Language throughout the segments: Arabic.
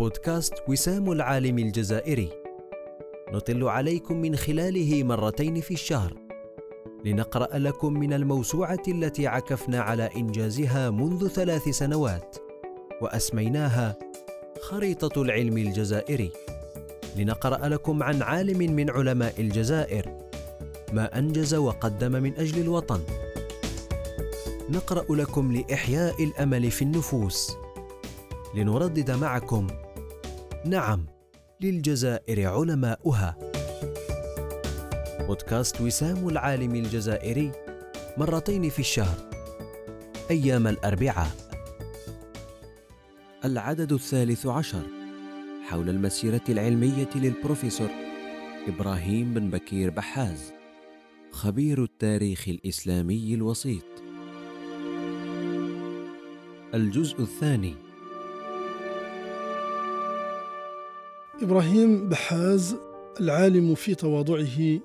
بودكاست وسام العالم الجزائري. نطل عليكم من خلاله مرتين في الشهر. لنقرأ لكم من الموسوعة التي عكفنا على إنجازها منذ ثلاث سنوات وأسميناها خريطة العلم الجزائري. لنقرأ لكم عن عالم من علماء الجزائر ما أنجز وقدم من أجل الوطن. نقرأ لكم لإحياء الأمل في النفوس. لنردد معكم نعم للجزائر علماؤها. بودكاست وسام العالم الجزائري مرتين في الشهر أيام الأربعاء. العدد الثالث عشر حول المسيرة العلمية للبروفيسور إبراهيم بن بكير بحاز خبير التاريخ الإسلامي الوسيط. الجزء الثاني إبراهيم بحاز العالم في تواضعه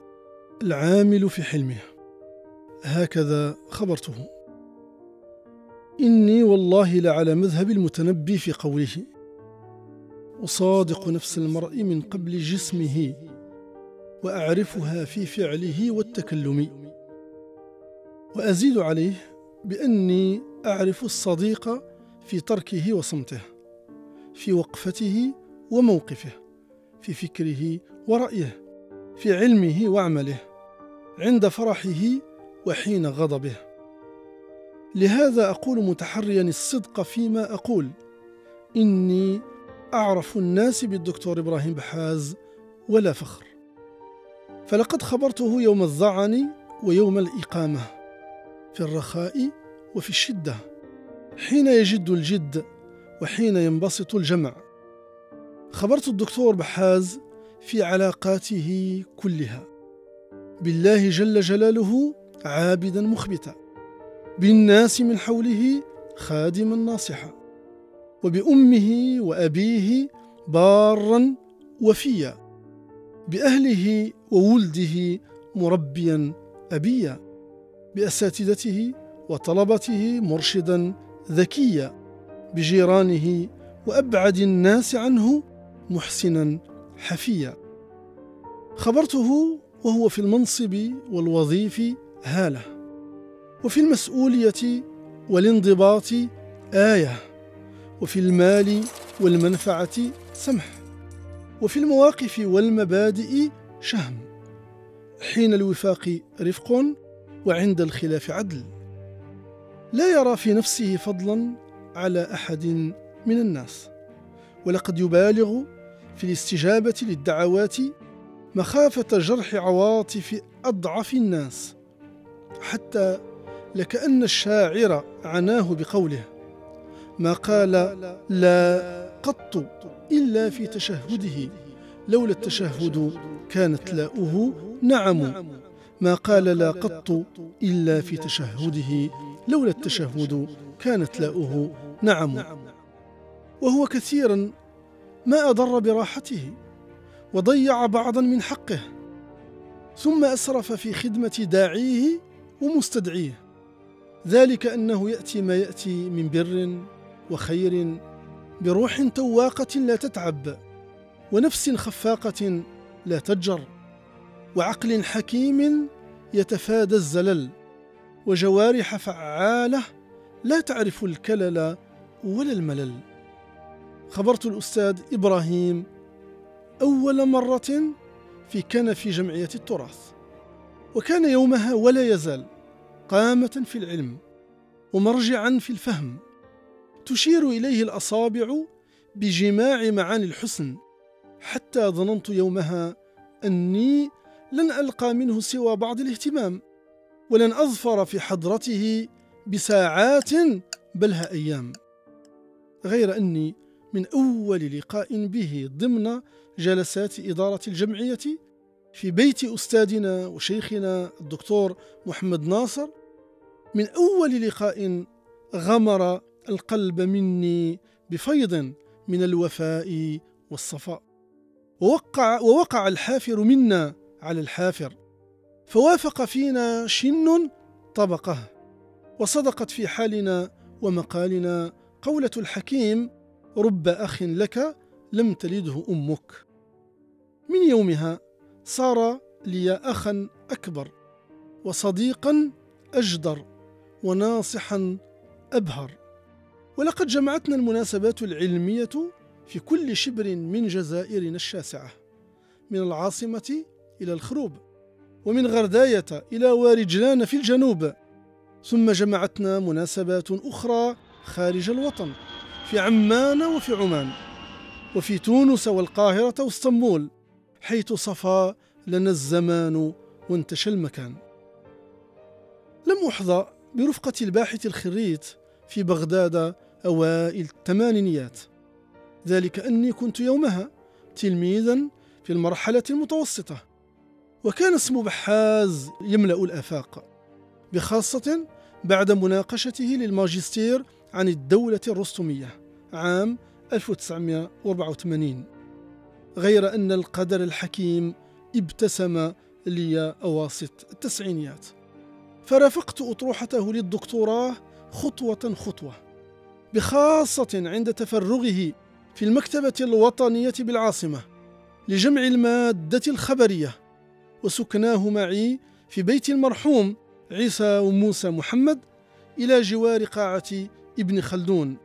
العامل في حلمه. هكذا خبرته. إني والله لعلى مذهب المتنبي في قوله أصادق نفس المرء من قبل جسمه وأعرفها في فعله والتكلم. وأزيد عليه بأني أعرف الصديق في تركه وصمته في وقفته وموقفه. في فكره ورأيه في علمه وعمله عند فرحه وحين غضبه. لهذا أقول متحريا الصدق فيما أقول. إني أعرف الناس بالدكتور إبراهيم بحاز ولا فخر. فلقد خبرته يوم الظعن ويوم الإقامة في الرخاء وفي الشدة حين يجد الجد وحين ينبسط الجمع. خبرت الدكتور بحاز في علاقاته كلها. بالله جل جلاله عابدا مخبتا. بالناس من حوله خادما ناصحا. وبأمه وأبيه بارا وفيا. بأهله وولده مربيا أبيا. بأساتذته وطلبته مرشدا ذكيا. بجيرانه وأبعد الناس عنه محسنا حفيا. خبرته وهو في المنصب والوظيف هالة وفي المسؤولية والانضباط آية وفي المال والمنفعة سمح وفي المواقف والمبادئ شهم. حين الوفاق رفق وعند الخلاف عدل. لا يرى في نفسه فضلا على أحد من الناس ولقد يبالغ في الاستجابة للدعوات مخافة جرح عواطف أضعف الناس حتى لكأن الشاعر عناه بقوله ما قال لا قط إلا في تشهده لولا التشهد كانت لاؤه نعم ما قال لا قط إلا في تشهده لولا التشهد كانت لاؤه نعم وهو كثيرا ما أضر براحته وضيع بعضا من حقه ثم أسرف في خدمة داعيه ومستدعيه. ذلك أنه يأتي ما يأتي من بر وخير بروح تواقة لا تتعب ونفس خفاقة لا تجر وعقل حكيم يتفادى الزلل وجوارح فعالة لا تعرف الكلل ولا الملل. خبرت الأستاذ إبراهيم أول مرة في كنف جمعية التراث وكان يومها ولا يزال قامة في العلم ومرجعا في الفهم. تشير إليه الأصابع بجماع معاني الحسن حتى ظننت يومها أني لن ألقى منه سوى بعض الاهتمام ولن أظفر في حضرته بساعات بلها أيام. غير أني من أول لقاء به ضمن جلسات إدارة الجمعية في بيت أستاذنا وشيخنا الدكتور محمد ناصر. من أول لقاء غمر القلب مني بفيض من الوفاء والصفاء. ووقع, ووقع الحافر منا على الحافر. فوافق فينا شن طبقه. وصدقت في حالنا ومقالنا قولة الحكيم رب أخ لك لم تلده أمك. من يومها صار لي أخا أكبر وصديقا أجدر وناصحا أبهر. ولقد جمعتنا المناسبات العلمية في كل شبر من جزائرنا الشاسعة من العاصمة إلى الخروب ومن غرداية إلى وارجلان في الجنوب. ثم جمعتنا مناسبات أخرى خارج الوطن. في عمان وفي عمان وفي تونس والقاهرة واسطنبول حيث صفى لنا الزمان وانتشى المكان. لم أحظى برفقة الباحث الخريت في بغداد أوائل الثمانينيات. ذلك أني كنت يومها تلميذا في المرحلة المتوسطة وكان اسم بحاز يملأ الآفاق بخاصة بعد مناقشته للماجستير عن الدولة الرستمية عام 1984 غير أن القدر الحكيم ابتسم لي أواسط التسعينيات. فرافقت أطروحته للدكتوراه خطوة خطوة بخاصة عند تفرغه في المكتبة الوطنية بالعاصمة لجمع المادة الخبرية وسكناه معي في بيت المرحوم عيسى وموسى محمد إلى جوار قاعة ابن خلدون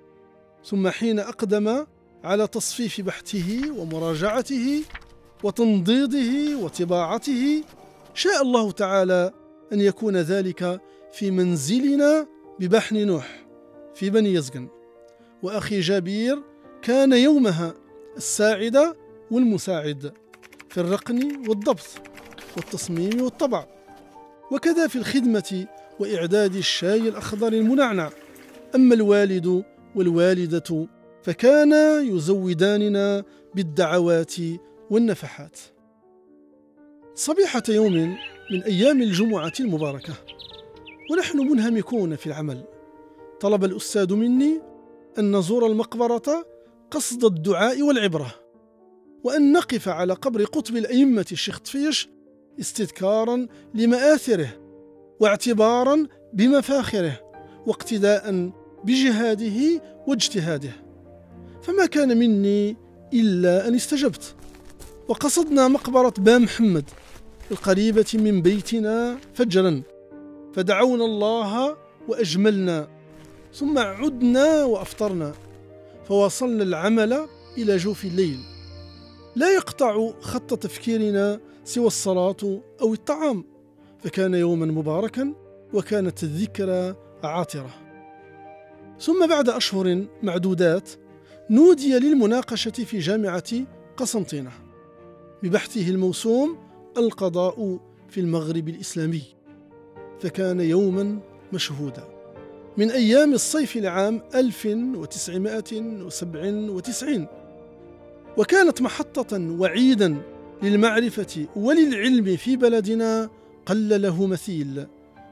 ثم حين أقدم على تصفيف بحثه ومراجعته وتنضيده وطباعته شاء الله تعالى أن يكون ذلك في منزلنا ببحن نوح في بني يزقن وأخي جابير كان يومها الساعد والمساعد في الرقن والضبط والتصميم والطبع. وكذا في الخدمة وإعداد الشاي الأخضر المنعنع. أما الوالد والوالدة فكانا يزوداننا بالدعوات والنفحات. صبيحة يوم من أيام الجمعة المباركة ونحن منهمكون في العمل. طلب الأستاذ مني أن نزور المقبرة قصد الدعاء والعبرة وأن نقف على قبر قطب الأئمة الشيخ طفيش استذكارا لمآثره واعتبارا بمفاخره واقتداء بجهاده واجتهاده. فما كان مني إلا أن استجبت. وقصدنا مقبرة با محمد القريبة من بيتنا فجرا. فدعونا الله وأجملنا. ثم عدنا وأفطرنا. فواصلنا العمل إلى جوف الليل. لا يقطع خط تفكيرنا سوى الصلاة أو الطعام. فكان يوما مباركا وكانت الذكرى عاطرة. ثم بعد أشهر معدودات نودي للمناقشة في جامعة قسنطينة. ببحثه الموسوم القضاء في المغرب الإسلامي. فكان يوما مشهودا. من أيام الصيف العام 1997 وكانت محطة وعيدا للمعرفة وللعلم في بلدنا قل له مثيل.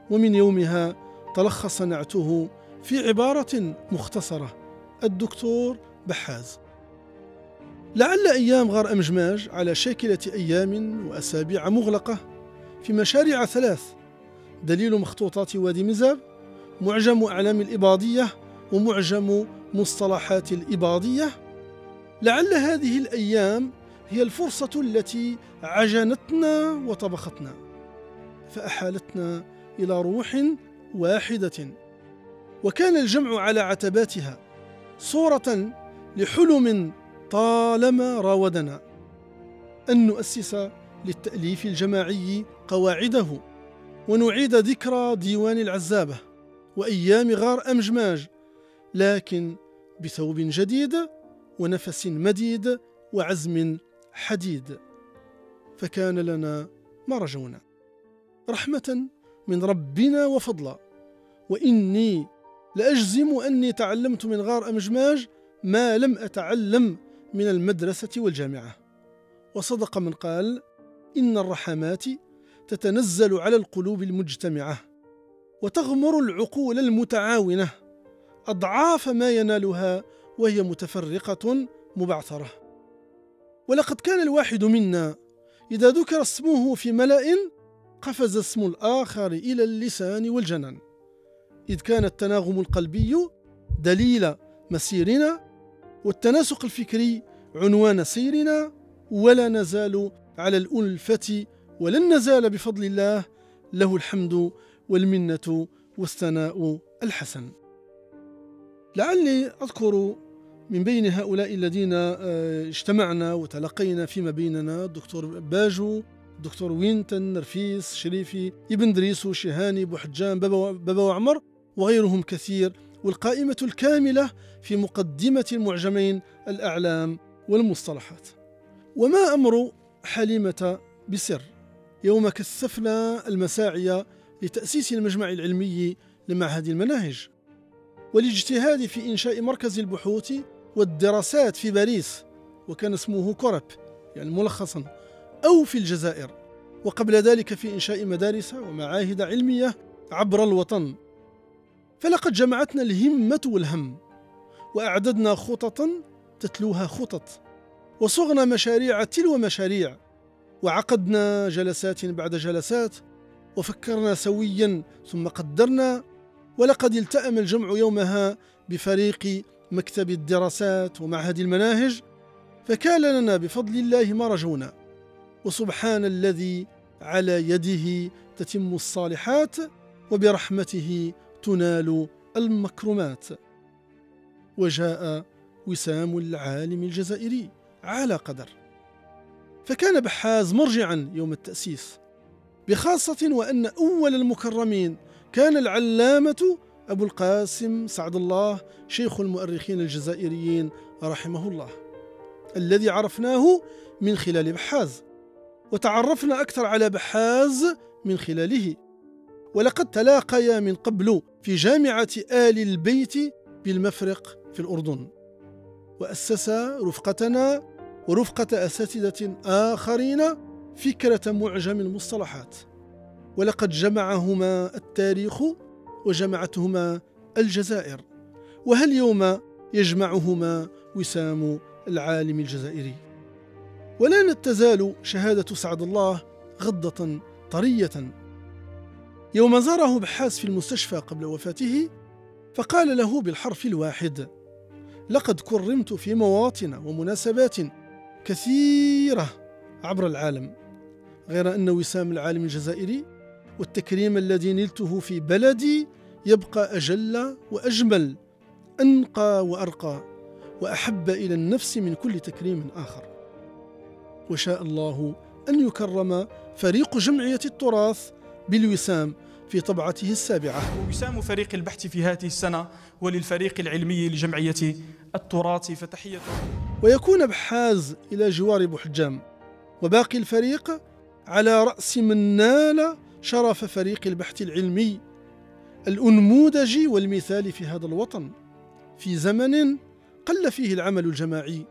ومن يومها تلخص نعته في عبارة مختصرة. الدكتور بحاز. لعل أيام غار أمجماج على شاكلة أيام وأسابيع مغلقة في مشاريع ثلاث دليل مخطوطات وادي مزاب معجم أعلام الإباضية ومعجم مصطلحات الإباضية. لعل هذه الأيام هي الفرصة التي عجنتنا وطبختنا فأحالتنا إلى روح واحدة. وكان الجمع على عتباتها صورة لحلم طالما راودنا. أن نؤسس للتأليف الجماعي قواعده ونعيد ذكرى ديوان العزابة وأيام غار أمجماج لكن بثوب جديد ونفس مديد وعزم حديد. فكان لنا ما رجونا. رحمة من ربنا وفضلا وإني لأجزم أني تعلمت من غار أمجماج ما لم أتعلم من المدرسة والجامعة. وصدق من قال إن الرحمات تتنزل على القلوب المجتمعة وتغمر العقول المتعاونة. أضعاف ما ينالها وهي متفرقة مبعثرة. ولقد كان الواحد منا إذا ذكر اسمه في ملأ قفز اسم الآخر إلى اللسان والجنان. إذ كان التناغم القلبي دليل مسيرنا والتناسق الفكري عنوان سيرنا ولا نزال على الألفة ولن نزال بفضل الله له الحمد والمنة والثناء الحسن. لعلي أذكر من بين هؤلاء الذين آه، اجتمعنا وتلقينا فيما بيننا الدكتور باجو الدكتور وينتن نرفيس شريفي ابن دريسو شهاني بوحجان بابا وعمر وغيرهم كثير والقائمة الكاملة في مقدمة المعجمين الأعلام والمصطلحات. وما أمر حليمة بسر؟ يوم كثفنا المساعي لتأسيس المجمع العلمي لمعهد المناهج. والاجتهاد في إنشاء مركز البحوث والدراسات في باريس وكان اسمه كورب يعني ملخصا أو في الجزائر. وقبل ذلك في إنشاء مدارس ومعاهد علمية عبر الوطن. فلقد جمعتنا الهمة والهم وأعددنا خططا تتلوها خطط وصغنا مشاريع تلو مشاريع وعقدنا جلسات بعد جلسات وفكرنا سويا ثم قدرنا ولقد التأم الجمع يومها بفريق مكتب الدراسات ومعهد المناهج فكان لنا بفضل الله ما رجونا وسبحان الذي على يده تتم الصالحات وبرحمته تنال المكرمات. وجاء وسام العالم الجزائري على قدر. فكان بحاز مرجعا يوم التأسيس بخاصة وأن أول المكرمين كان العلامة أبو القاسم سعد الله شيخ المؤرخين الجزائريين رحمه الله الذي عرفناه من خلال بحاز وتعرفنا أكثر على بحاز من خلاله. ولقد تلاقيا من قبل في جامعة آل البيت بالمفرق في الأردن. وأسس رفقتنا ورفقة أساتذة آخرين فكرة معجم المصطلحات. ولقد جمعهما التاريخ وجمعتهما الجزائر. وهل يوم يجمعهما وسام العالم الجزائري؟ ولا تزال شهادة سعد الله غضة طرية. يوم زاره بحاس في المستشفى قبل وفاته فقال له بالحرف الواحد لقد كرمت في مواطن ومناسبات كثيرة عبر العالم غير أن وسام العالم الجزائري والتكريم الذي نلته في بلدي يبقى أجل وأجمل أنقى وأرقى وأحب إلى النفس من كل تكريم آخر. وشاء الله أن يكرم فريق جمعية التراث بالوسام في طبعته السابعة. وسام فريق البحث في هذه السنة وللفريق العلمي لجمعية التراث فتحية. ويكون بحاز إلى جوار بحجام. وباقي الفريق على رأس من نال شرف فريق البحث العلمي الأنموذجي والمثالي في هذا الوطن. في زمن قل فيه العمل الجماعي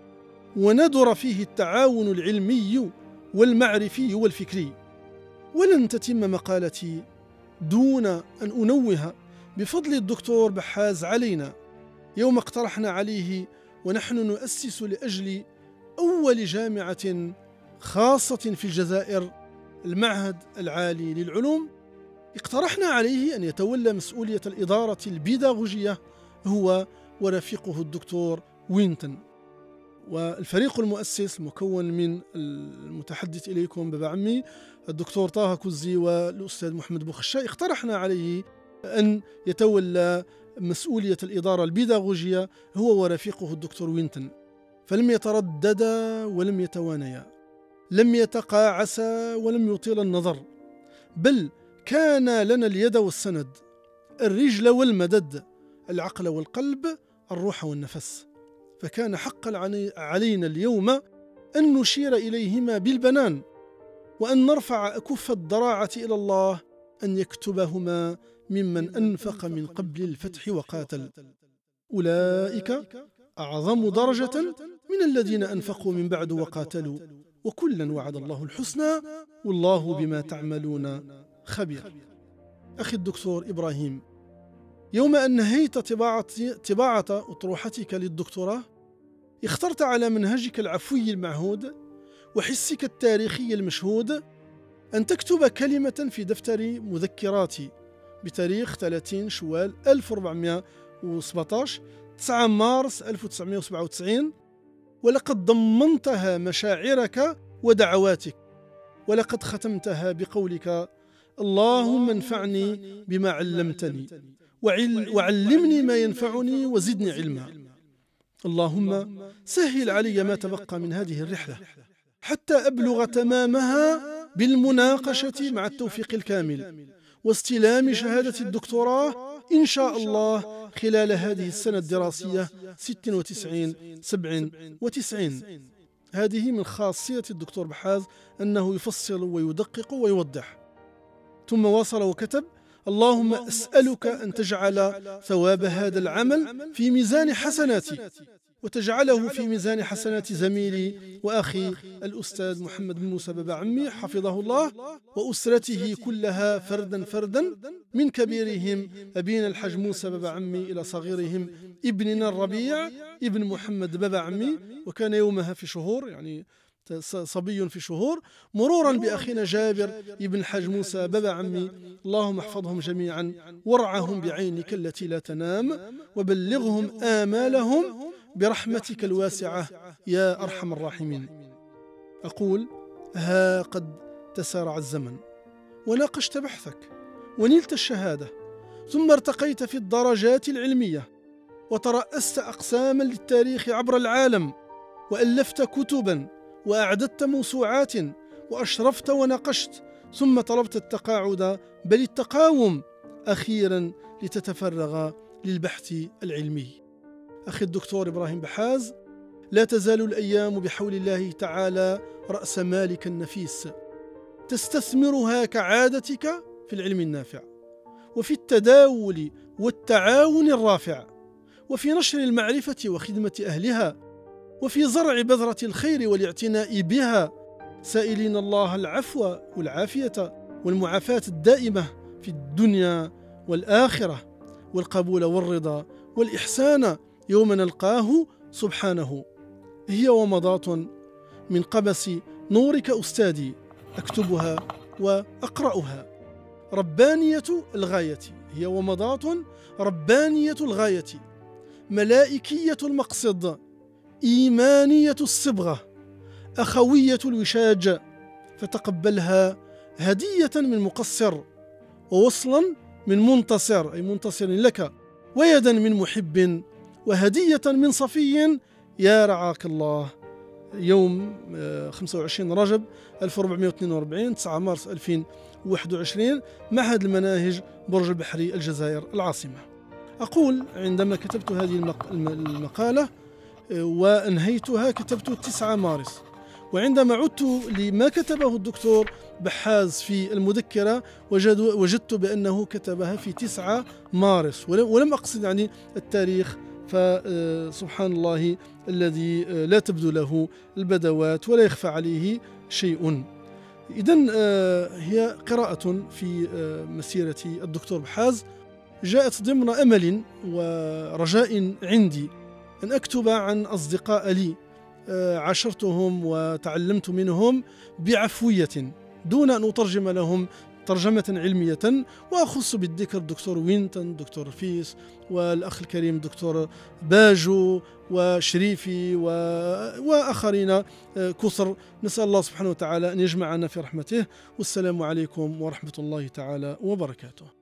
وندر فيه التعاون العلمي والمعرفي والفكري. ولن تتم مقالتي دون أن أنوه بفضل الدكتور بحاز علينا. يوم اقترحنا عليه ونحن نؤسس لأجل أول جامعة خاصة في الجزائر المعهد العالي للعلوم. اقترحنا عليه أن يتولى مسؤولية الإدارة البيداغوجية هو ورفيقه الدكتور وينتون والفريق المؤسس المكون من المتحدث إليكم بابا عمي الدكتور طه كوزي والأستاذ محمد بوخشا اقترحنا عليه أن يتولى مسؤولية الإدارة البيداغوجية هو ورفيقه الدكتور وينتون فلم يترددا ولم يتوانيا. لم يتقاعسا ولم يطيل النظر. بل كان لنا اليد والسند الرجل والمدد العقل والقلب الروح والنفس. فكان حقا علينا اليوم أن نشير إليهما بالبنان وأن نرفع أكف الضراعة إلى الله أن يكتبهما ممن أنفق من قبل الفتح وقاتل. أولئك أعظم درجة من الذين أنفقوا من بعد وقاتلوا. وكلا وعد الله الحسنى. والله بما تعملون خبير. أخي الدكتور إبراهيم يوم أن نهيت طباعة, طباعة أطروحتك للدكتوراه اخترت على منهجك العفوي المعهود وحسك التاريخي المشهود أن تكتب كلمة في دفتر مذكراتي بتاريخ 30 شوال 1417 9 مارس 1997 ولقد ضمنتها مشاعرك ودعواتك ولقد ختمتها بقولك اللهم انفعني بما علمتني. وعلمني ما ينفعني وزدني علما. اللهم سهل علي ما تبقى من هذه الرحلة حتى أبلغ تمامها بالمناقشة مع التوفيق الكامل واستلام شهادة الدكتوراه إن شاء الله خلال هذه السنة الدراسية 96 97 هذه من خاصية الدكتور بحاز أنه يفصل ويدقق ويوضح. ثم واصل وكتب اللهم أسألك أن تجعل ثواب هذا العمل في ميزان حسناتي وتجعله في ميزان حسنات زميلي وأخي الأستاذ محمد بن موسى بابا عمي حفظه الله وأسرته كلها فردا فردا من كبيرهم أبينا الحج موسى بابا عمي إلى صغيرهم ابننا الربيع ابن محمد بابا عمي وكان يومها في شهور يعني صبي في شهور مرورا بأخينا جابر ابن الحاج موسى بابا عمي. اللهم احفظهم جميعا. وارعهم بعينك التي لا تنام. وبلغهم آمالهم برحمتك الواسعة. يا أرحم الراحمين. أقول ها قد تسارع الزمن. وناقشت بحثك. ونلت الشهادة. ثم ارتقيت في الدرجات العلمية. وترأست أقساما للتاريخ عبر العالم. وألفت كتبا. وأعددت موسوعات وأشرفت وناقشت ثم طلبت التقاعد بل التقاوم أخيرا لتتفرغ للبحث العلمي. أخي الدكتور إبراهيم بحاز لا تزال الأيام بحول الله تعالى رأس مالك النفيس. تستثمرها كعادتك في العلم النافع وفي التداول والتعاون الرافع وفي نشر المعرفة وخدمة أهلها وفي زرع بذرة الخير والاعتناء بها. سائلين الله العفو والعافية والمعافاة الدائمة في الدنيا والآخرة والقبول والرضا والإحسان يوم نلقاه سبحانه. هي ومضات من قبس نورك أستاذي أكتبها وأقرأها. ربانية الغاية هي ومضات ربانية الغاية. ملائكية المقصد إيمانية الصبغة أخوية الوشاج فتقبلها هدية من مقصر ووصلا من منتصر أي منتصر لك ويدا من محب وهدية من صفي. يا رعاك الله. يوم 25 آه، رجب 1442 9 مارس 2021 معهد المناهج برج البحري الجزائر العاصمة. أقول عندما كتبت هذه المقالة وأنهيتها كتبت 9 مارس. وعندما عدت لما كتبه الدكتور بحاز في المذكرة وجدت بأنه كتبها في 9 مارس. ولم أقصد يعني التاريخ فسبحان الله الذي لا تبدو له البدوات ولا يخفى عليه شيء. إذا آه، هي قراءة في آه، مسيرة الدكتور بحاز. جاءت ضمن أمل ورجاء عندي. أن أكتب عن أصدقاء لي آه، عاشرتهم وتعلمت منهم بعفوية دون أن أترجم لهم ترجمة علمية وأخص بالذكر دكتور وينتون دكتور فيس والأخ الكريم دكتور باجو وشريفي و... وآخرين آه، كثر. نسأل الله سبحانه وتعالى أن يجمعنا في رحمته والسلام عليكم ورحمة الله تعالى وبركاته.